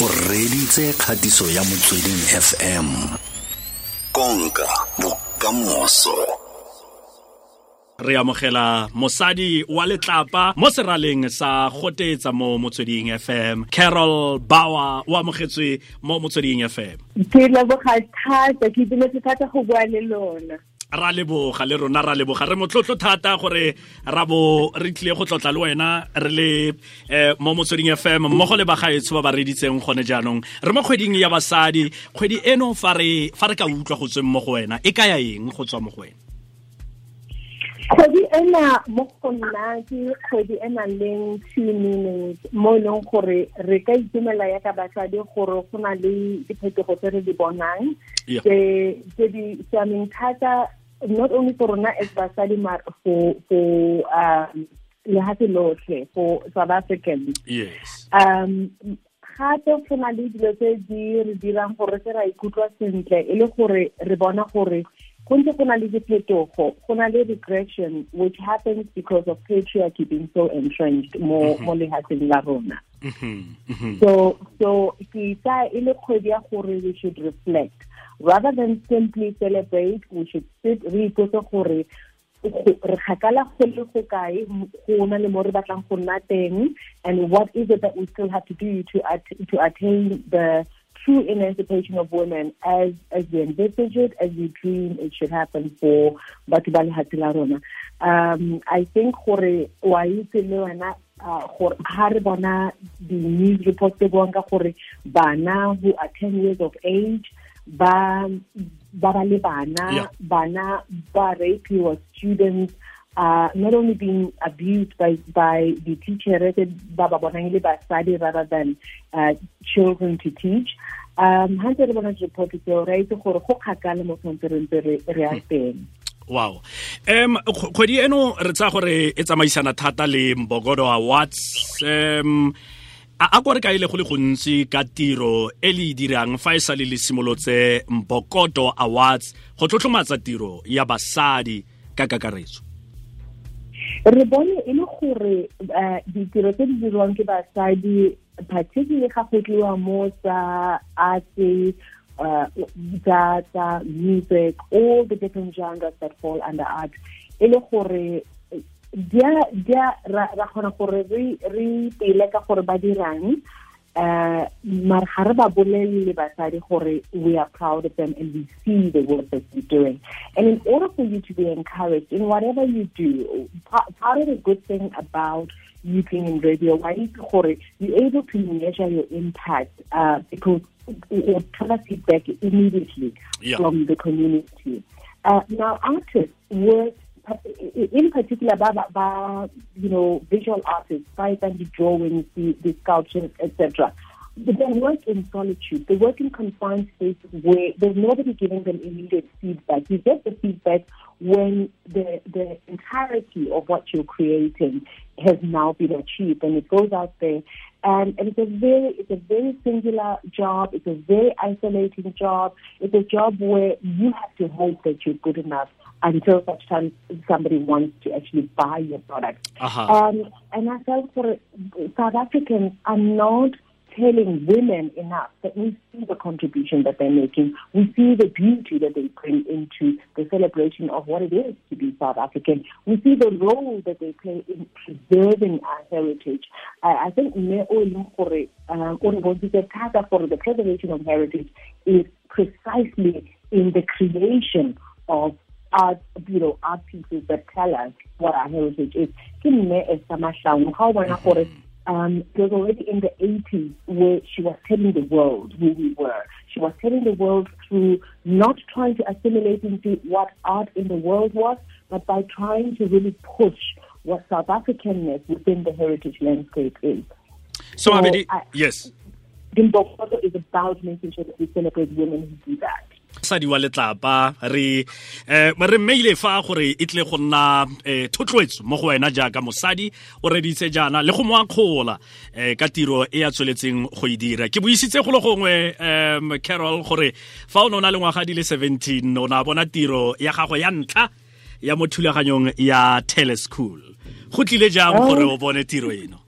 o reditse kgatiso ya motsweding fm konka bokamoso. Re amogela mosadi wa letlapa mo seraleng sa gotetsa mo motsweding fm carol bouwer o amogetswe mo motsweding fm ke leboga thata ke itumetse thata go bua le lona ra leboga le rona ra leboga. Re motlotlo thata gore ra bo re tlile go tlotla le wena re le um mo motsweding fm mmogo le bagaetsho ba ba reditseng gone jaanong. Re mo kgweding ya basadi kgwedi eno fa re ka utlwa go tsweng mo go wena e kaya eng go tswa mo go wena? Kgwedi ena mo go nna ke kgwedi e nang leng two minutes mo e leng gore re ka itumela ya ka basadi gore go na le diphetogo tse re di bonang. Tse di siameng thata not only for rona as basadi mar for for um lehatshe lotlhe for south africans. Yes. Um gape go na le dilo tse di re dirang gore se ra ikutlwa sentle e le gore re bona gore go ntse go na le diphetogo go na le regression which happens because of patriarchy being so entrenched mo mm-hmm. mo lehatsheng la rona mm-hmm. Mm-hmm. so so ke tsa e le kgwedi ya gore we should reflect rather than simply celebrate we should sit re ipotse gore re kgakala go le go kae go na le mo re batlang go nna teng and what is it that we still have to do to at to attain the true emancipation of women as as we envisage it as we dream it should happen for batho ba la rona. Um i think gore wa itse le wena gore ha re bona di-news reports tse buang ka gore bana who are ten years of age ba ba ba le bana bana ba students uh, not only being abused by by the teacher ba ba bonang le basadi rather than uh, children to teach um ha re bona report tseo re itse gore go kgakala mo tshwanetse re re ya teng. Wow. Um kgwedi eno re tsa gore e tsamaisana thata le mbogodo awards um a kore ka ile go le gontsi ka tiro e le e dirang fa e sale le simolotse mbokoto awards go tlotlomatsa tiro ya basadi ka kakaretso re bone e le gore eh, ditiro tse di dirwang ke basadi particularly ga go tliwa mo tsa arte eh, tsa tsa music all the different genres that fall under art e le gore dia dia ra kgona gore re re pele ka gore ba dirang uh mar ga re ba bolelle basadi gore we are proud of them and we see the work that they're doing and in order for you to be encouraged in whatever you do part of the good thing about you being in radio why is gore you're able to measure your impact uh because or tell us feedback immediately yeah. from the community uh, now artists work in particular, ba, ba, you know, visual artists, by the drawings, the, the sculptures, etc. They work in solitude. They work in confined spaces where there's nobody giving them immediate feedback. You get the feedback when the the entirety of what you're creating has now been achieved and it goes out there. And, and it's a very it's a very singular job. It's a very isolating job. It's a job where you have to hope that you're good enough until such time somebody wants to actually buy your product. Uh-huh. Um, and I felt for South Africans are not telling women enough that we see the contribution that they're making. We see the beauty that they bring into the celebration of what it is to be South African. We see the role that they play in preserving our heritage. Uh, I think for the preservation of heritage is precisely in the creation of art, you know, art pieces that tell us what our heritage is. Um, it was already in the 80s where she was telling the world who we were. She was telling the world through not trying to assimilate into what art in the world was, but by trying to really push what South Africanness within the heritage landscape is. So, so I, yes. Dimbokodo is about making sure that we celebrate women who do that. Sadi wa letlapa re eh re mmeile fa gore e tle go nna eh thotloetso mo go wena jaaka mosadi o reditse jaana le go mo akgola eh ka tiro e ya tsweletseng go e dira. Ke buisitse go le gongwe um carol gore fa o ne o na le ngwaga di le 17 o na bona tiro ya gago ya ntlha ya mo thulaganyong ya teleschool go tlile jang gore o bone tiro eno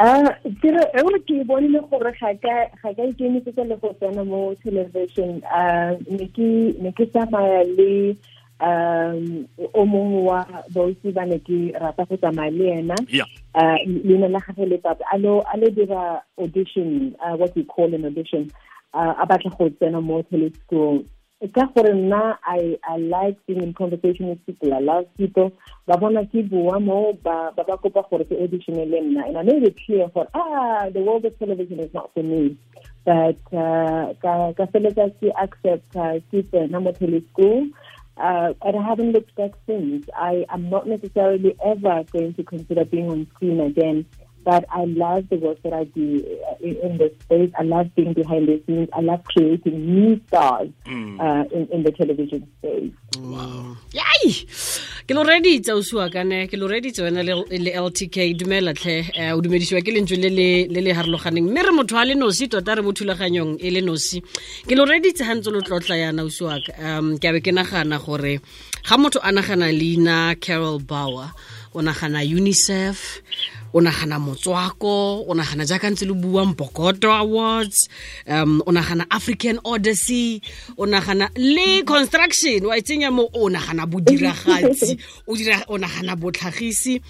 Ah, tiro eo ke e bonile gore ga ka ga ka ikemisetsa le go tsena mo television uh ne ke ne ke tsamaya le um o mongwe wa bosi ba ne ke rata go tsamaya le ena. Leina la gagwe le papa alo alo dira audition uh, what we call an audition uh, a batla go tsena mo teleschool ka gore nna I, I like being in conversation with people. I love people. Ba bona ke bua mo ba ba kopa gore ke auditionele nna. And I made it clear for ah the world of television is not for me. But uh, ka ka feletsa ke accept uh, ke tsena mo teleschool. Uh, and I haven't looked back since. I am not necessarily ever going to consider being on screen again but I love the work that I do uh, in, in this space. I love being behind the scenes. I love creating new stars Mm. uh, in, in the television space. yai ke lo reditse o sua kane ke lo reditse wena le le ltk dumela tlhe eh, o dumedisiwa ke lentswe le le le le harologaneng mme re motho a le nosi tota re mo thulaganyong e le nosi ke lo reditse ga ntse lo tlotla yana o suaka um ke abe ke nagana gore ga motho a nagana leina carol bouwer o nagana unicef o nagana motswako o nagana jaaka ntse le bua mpokoto awards um o nagana african odyssey o nagana le construction wa itsenya tsenya mo o nagana bodiragatsi o dira o nagana botlhagisi.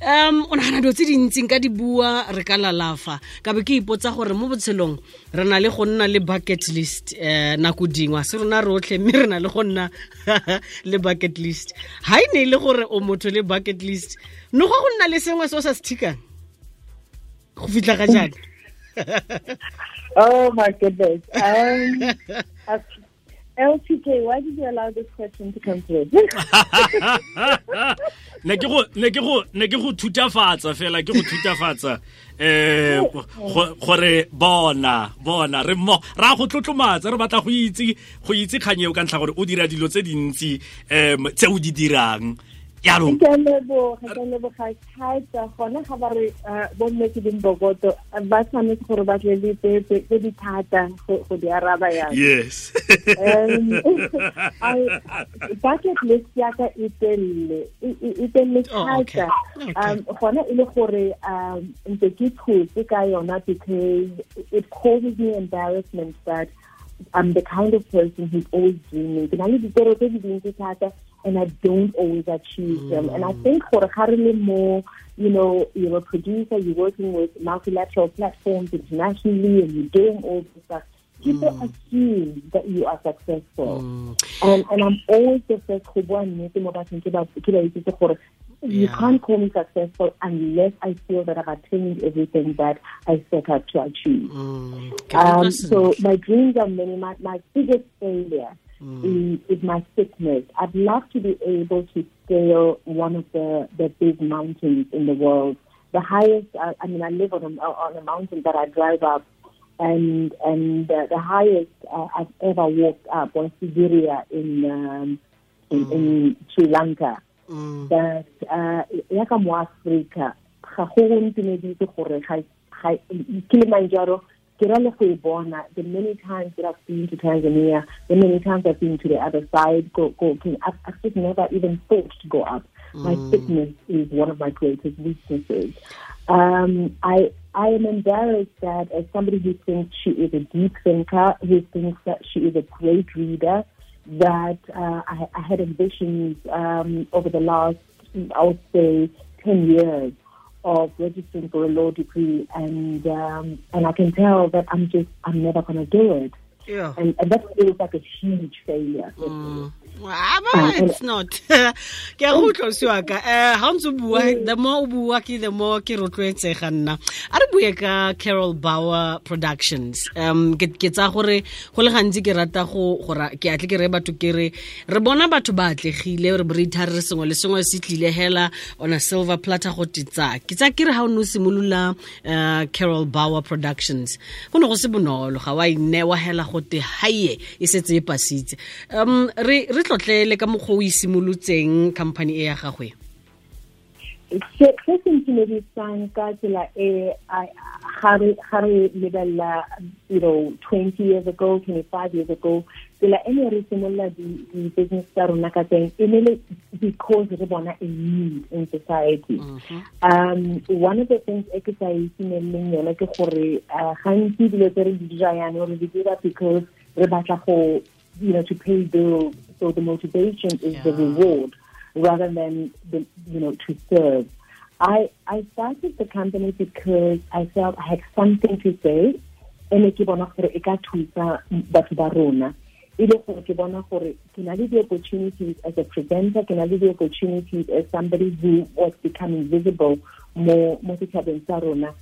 Um o nagana dilo tse dintsing ka di bua re ka lalafa. Ka be ke ipotsa gore mo botshelong re na le go nna le bucket list um nako dingwa se rona rotlhe mme re na le go nna le bucket list. Ga e ne e le gore o motho le bucket list no go go nna le sengwe se o sa se thikang go fitlha ga jaana Oh my goodness. Um, LTK, why did you allow this question to come through? ne ke go ne ke go ne ke go thutafatsa fela ke go thutafatsa eh gore bona bona re mo ra go tlotlomatsa re batla go itse go itse kganyeo ka ntlha gore o dira dilo tse dintsi em tse o di dirang yaanong ke leboga ke leboga thata gona ga ba re uh, bomme ke dimbokoto ba tshwanetse gore ba tle le tse tse- tse di thata go go di araba yana yes um bucket list ya ka e telele e- telele Oh, okay. thata Okay. um gona e le gore um ntse ke thotse ka yona because it causes me embarrassment that I'm the kind of person who's always dreaming. Ke na le ditoro tse di dintsi thata and I don't always achieve them. And I think for a more, you know, you're a producer, you're working with multilateral platforms internationally and you're doing all this stuff. People assume that you are successful. And and I'm always the first go bua nnete mo bathong ke ba ke ba itsetse you Yeah. can't call me successful unless I feel that I've attained everything that I set out to achieve. Mm, Um, so my dreams are many. My, my biggest failure is, is my fitness. I'd love to be able to scale one of the, the big mountains in the world. The highest, uh, I mean, I live on a, on a mountain that I drive up, and and uh, the highest uh, I've ever walked up was Sigiriya in um, in, in Sri Lanka. Mm, but uh ya ka mo Africa ga go go ntumedise gore ga ga Kilimanjaro ke ra le go e bona the many times that I've been to Tanzania the many times I've been to the other side go go can I've, I've just never even thought to go up. My fitness is one of my greatest weaknesses. Um I I am embarrassed that as somebody who thinks she is a deep thinker who thinks that she is a great reader that uh, I, I had ambitions um, over the last, I would say, 10 years of registering for a law degree, and um, and I can tell that I'm just I'm never going to do it, yeah. and, and that feels like a huge failure. Mm. Ah, but it's not. Ke a go utlwa ka eh ha o ntse o bua the more o bua ke the more ke rotloetsega nna. A re bue ka carol bower productions. Um ke tsa gore go le gantsi ke rata go gora ke atle ke re batho ke re re bona batho ba atlegile re re itharere sengwe le sengwe se tlile hela on a silver platter go titsa ke tsa ke re ga o ne o simolola um carol bower productions go ne go se bonolo ga wa inewa hela go te haie e setse e pasitse. Um re re tlotlele ka mokgwa o e simolotseng company e ya gagwe se se se ntumedisang ka tsela e ga re lebella you know 20 years ago 25 years ago tsela e ne re simolola di-business tsa rona ka teng e ne le because re bona a need in society mm-hmm. um one of the things e ke sa itimeleleng yona ke gore gantsi dilo tse re di dira yane re di dira because re batla go you know to pay bills so the motivation is yeah. the reward rather than the, you know to serve. I I started the company because I felt I had something to say and ke bona gore e ka thusa batho ba rona e le gore ke bona gore ke na le di-opportunities as a presenter ke na le di-opportunities as somebody who was becoming visible mo mo setšhabeng sa rona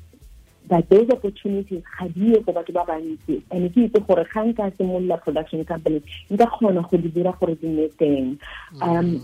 that those opportunities ga di ye go batho ba bantsi. And ke itse gore ga nka simolola production company nka kgona go di dira gore di nne teng. Um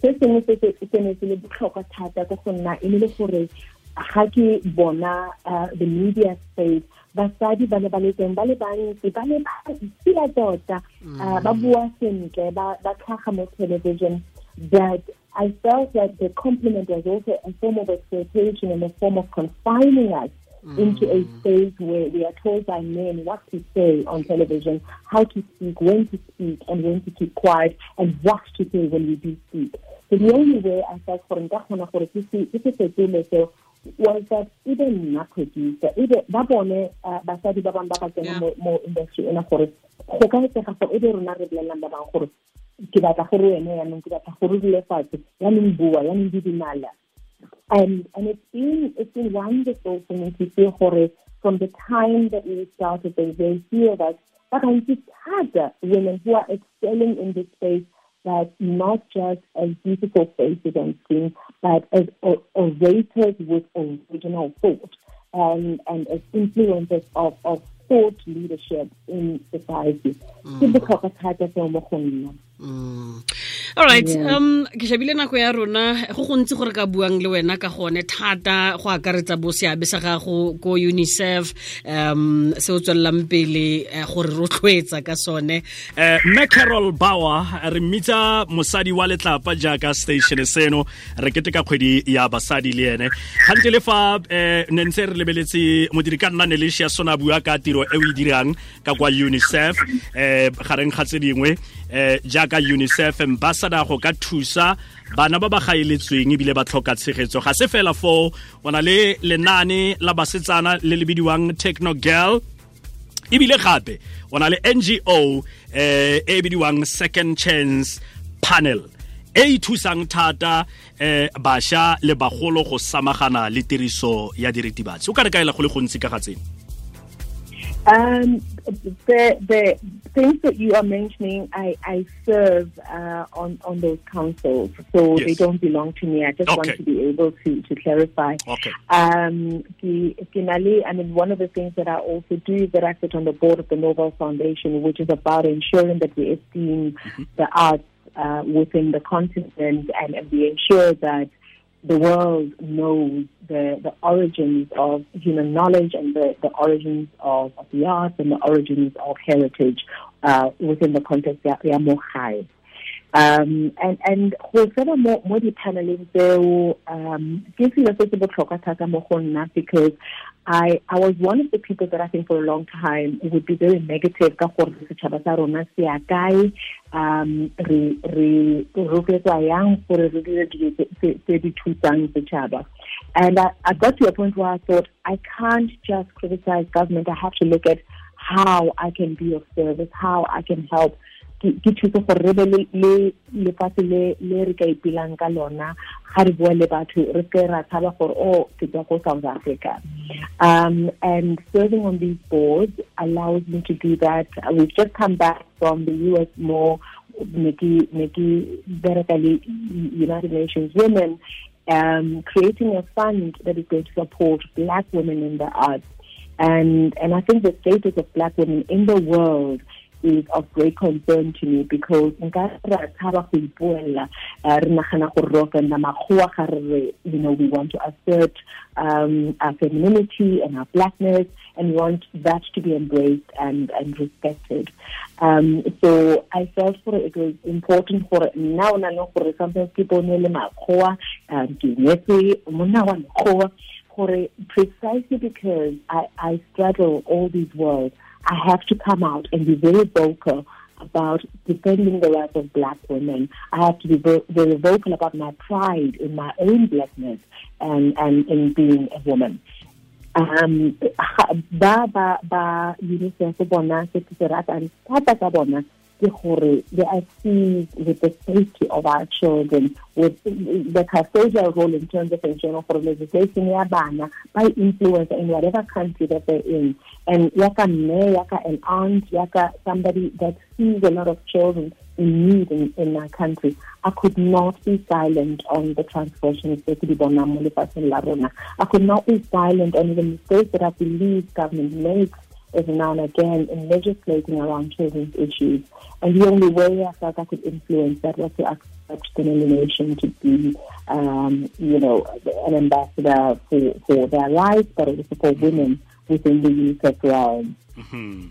se sengwe se ne se le botlhokwa thata ke go nna e le gore ga ke bona uh, the media space basadi ba le ba le teng ba le bantsi ba le bantsia tota uh, ba bua sentle ba tlhaga mo television. That I felt that the compliment was also a form of exploitation and a form of confining us mm. into a space where we are told by men what to say on television, how to speak, when to speak, and when to keep quiet, and what to say when we do speak. So the only way I felt for Nkakona for this is so was that even na producer ebe ba bone uh, basadi ba bang ba ba tsena mo industry ena gore go ka etsega gore ebe rona re bolelelang ba bang gore ke batla gore wena yaanong ke batla gore o dule fatshe yaanong bua yaanong di dinala and and it's been it's been wonderful for me to see Jorge from the time that we started they they hear that but I just had women who are excelling in this space that not just as beautiful faces on screen, but as orators with original thought and, and as influencers of, of thought leadership in society. Mm. Mm. yeah. um ke shabile nako ya rona go gontsi gore ka buang le wena ka gone thata go akaretsa bo seabe sa gago ko unicef um se o tswelelang pele eh, gore rotlhwetsa ka sone um mme carol bauer re mmitsa mosadi wa letlapa jaaka station seno re kete ka kgwedi ya basadi le ene gante le fa um ne ntse re lebeletse modiri ka nna neleshia sona bua ka tiro e o e dirang ka kwa unicef um gareng ga tse dingwe um jaaka unicef ambassador go ka thusa bana ba ba gaeletsweng ebile ba tlhoka tshegetso. Ga se fela foo o na le lenaane la basetsana le le bidiwang techno girl. Ebile gape o na le ngo eh, e bidiwang second chance panel e e thusang thata eh basha le bagolo go samagana le tiriso ya diritibatsi. O ka re kaela go le gontsi ka ga tseno? Um, the the things that you are mentioning, I, I serve uh, on on those councils, so yes. they don't belong to me. I just okay. want to be able to to clarify. Okay. Um, the, I mean, one of the things that I also do is that I sit on the board of the Nobel Foundation, which is about ensuring that we esteem mm-hmm. the arts uh, within the continent and, and we ensure that the world knows the, the origins of human knowledge and the, the origins of, of the arts and the origins of heritage uh, within the context of ya Mohai. Um, and and go tsena mo mo di-paneleng tseo um ke selo se se botlhokwa thata mo go nna because I I was one of the people that I think for a long time would be very negative ka gore setšhaba sa rona se ya kae. Um re re rotloetswa yang gore re dire dilo tse di thusang setšhaba. And I, I got to a point where I thought I can't just criticize government. I have to look at how I can be of service how I can help ke thuse gore re be le lefatshe le re ka ka lona ga re bua le batho re ra tshaba gore o oh, ke tswa south africa um, and serving on these boards allows me to do that we've just come back from the us more Nikki, Nikki, Berekali, United Nations Women, um, creating a fund that is going to support black women in the arts. And, and I think the status of black women in the world is of great concern to me because nka ra tshaba go ga re you know we want to assert um, our femininity and our blackness and want that to be embraced and, and respected. Um, so I felt for it was important for now na for sometimes people know makgowa um ke precisely because I, I straddle all these worlds I have to come out and be very vocal about defending the rights of black women. I have to be very vocal about my pride in my own blackness and, and in being a woman. Um, ba ba ba bona se bona they are seized with the safety of our children, with the custodial role in terms of ensuring for legislation ya bana by influence in whatever country that they're in. And yaka me, yaka an aunt, yaka somebody that sees a lot of children in need in, in my country. I could not be silent on the transgressions that I could not be silent on the mistakes that I believe government makes every now and again in legislating around children's issues. And the only way I felt I could influence that was to accept the nomination to be, um, you know, an ambassador for, for their rights, but also for women within the UNICEF realm. Mm-hmm.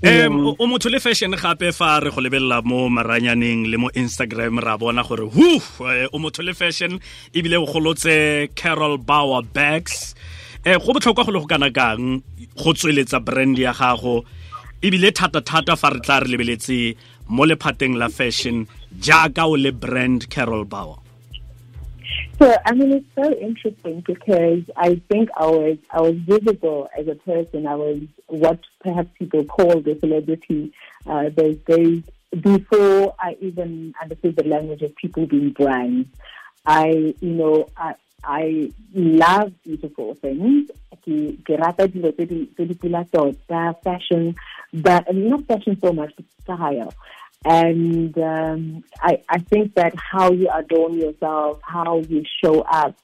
um o motho le fashion gape fa re go lebelela mo maranyaneng le mo instagram ra bona gore hu eh, o motho le fashion ebile o golotse carol bouwer bags um go botlhokwa go le go go tsweletsa brand ya gago ebile thata-thata fa re tla re lebeletse mo lephateng la fashion jaaka o le brand carol bouwer So I mean, it's so interesting because I think I was I was visible as a person. I was what perhaps people call the celebrity uh, those days before I even understood the language of people being brands. I, you know, I, I love beautiful things. Ke ke rata dilo tse di tota fashion, but not fashion so much, but style. And um, I I think that how you adorn yourself, how you show up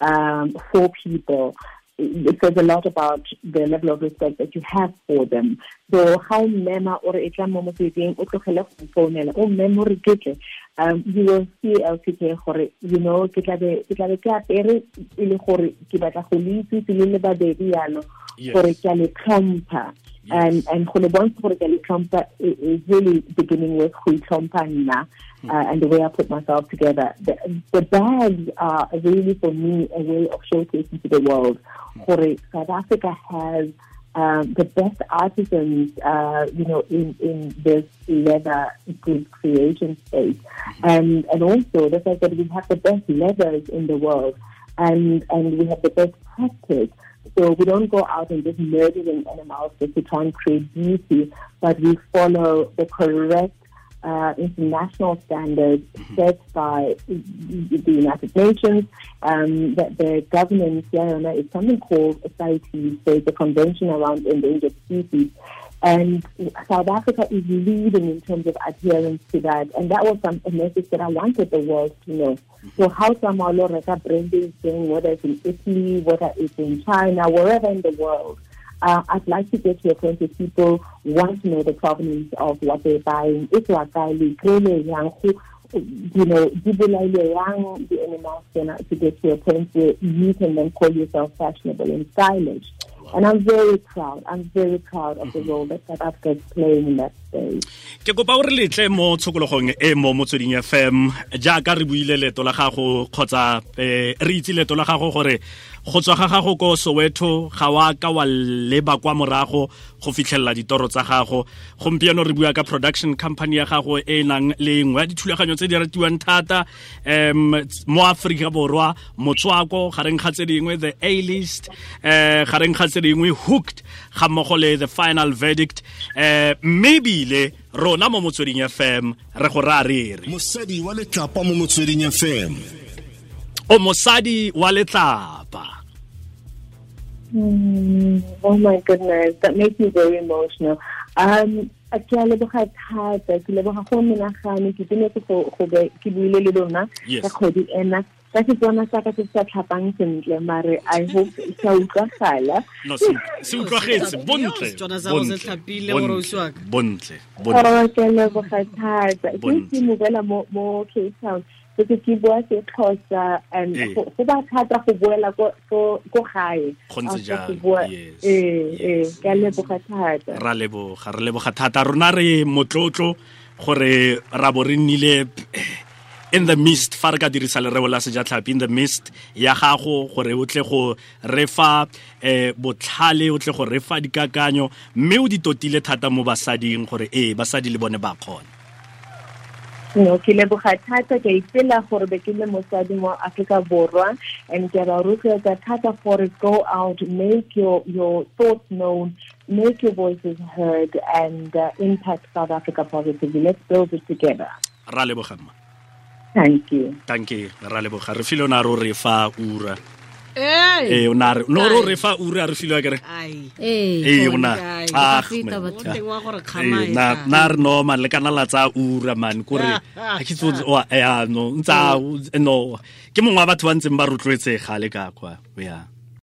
um, for people, it says a lot about the level of respect that you have for them. So how mema or e tla mo motsweding o tlogele go founela o memo re ketle um you will see LTK gore you know ke tla be ke tla be ke apere e le gore ke batla go le itse le le babedi yalo gore ke a le tlhompha and and go le bontsha gore ke a le tlhompha is really beginning with go itlhompha nna uh, and the way I put myself together. The, the bags are really for me a way of showcasing to the world. For South Africa has um, the best artisans, uh, you know, in, in this leather goods creation space, and and also the fact that we have the best leathers in the world, and and we have the best practice. So we don't go out and just murdering animals just to try and create beauty, but we follow the correct uh, international standards mm-hmm. set by the United Nations. Um, that the governance here is something called a CITES, so it's a Convention around Endangered Species. And South Africa is leading in terms of adherence to that. And that was some, a message that I wanted the world to know. So how Samalo Reka branding thing, whether it's in Italy, whether it's in China, wherever in the world, uh, I'd like to get to a point where people want to know the provenance of what they're buying. If you are buying, you know, the animals to get to a point where you can then call yourself fashionable and stylish. And I'm very proud. I'm very proud of the mm-hmm. role that South Africa is playing in that space. ke kopa o re letle mo tshokologong e mo motsweding fm jaaka re buile leto la gago kgotsa eh, re itse leto la gago gore go tswa ga gago ko soweto ga wa ka wa leba kwa morago go fitlhelela ditoro tsa gago. Gompieno re bua ka production company ya gago e nang le nngwe ya dithulaganyo tse di ratiwang thata um mo aforika borwa motswako gareng ga tse dingwe the a list um gareng ga tse dingwe hooked ga mmogo le the final verdict um mme ebile rona mo motsweding fm re go ra re re. Mosadi wa letlapa mo motsweding fm o mosadi wa letlapa Mm, oh my goodness, that makes me very emotional. Um, ke a leboga thata ke leboga go menagane ke tsenetse go ke buile le lona ka kgwedi ena ka setswana sa ka se se sa tlhapang sentle mare i hope sa utlwagala no se se utlwagetse bontle Setswana sa go se tlhapile gore ausi wa ka. bontle bontle Oh, ke a leboga thata ke Bontle. ke mobela mo mo cape town se ke ke bua sexhosa and Eh. go ba thata go boela ko gae. Eh eh leboga thata. Ra leboga re leboga thata. Rona re motlotlo gore ra bo re nnile in the mist fa re ka dirisa lereo la sejatlhapi in the mist ya gago gore o tle go re fa eh botlhale o tle go refa dikakanyo. Mme o di totile thata mo basading gore ee basadi le bone ba kgona no ke leboga thata ke ipela gore be ke le mosadi mo Africa borwa and ke ra rotloetsa thata gore go out make your your thoughts known make your voices heard and uh, impact South Africa positively. Let's build it together. Ra leboga thank you. Tanke ra leboga. Re file o na re fa ura. Ee o na re no re re fa ura re filwa kere Ai. ee ee o na. Ah, feta man. batho. Mo teng wa gore Eh, e na re no man le kana la tsa ura man. Kore a ke tso wa ya no ntsa no. Ke mongwe wa batho ba ntseng ba rotloetsega le ka kwa ya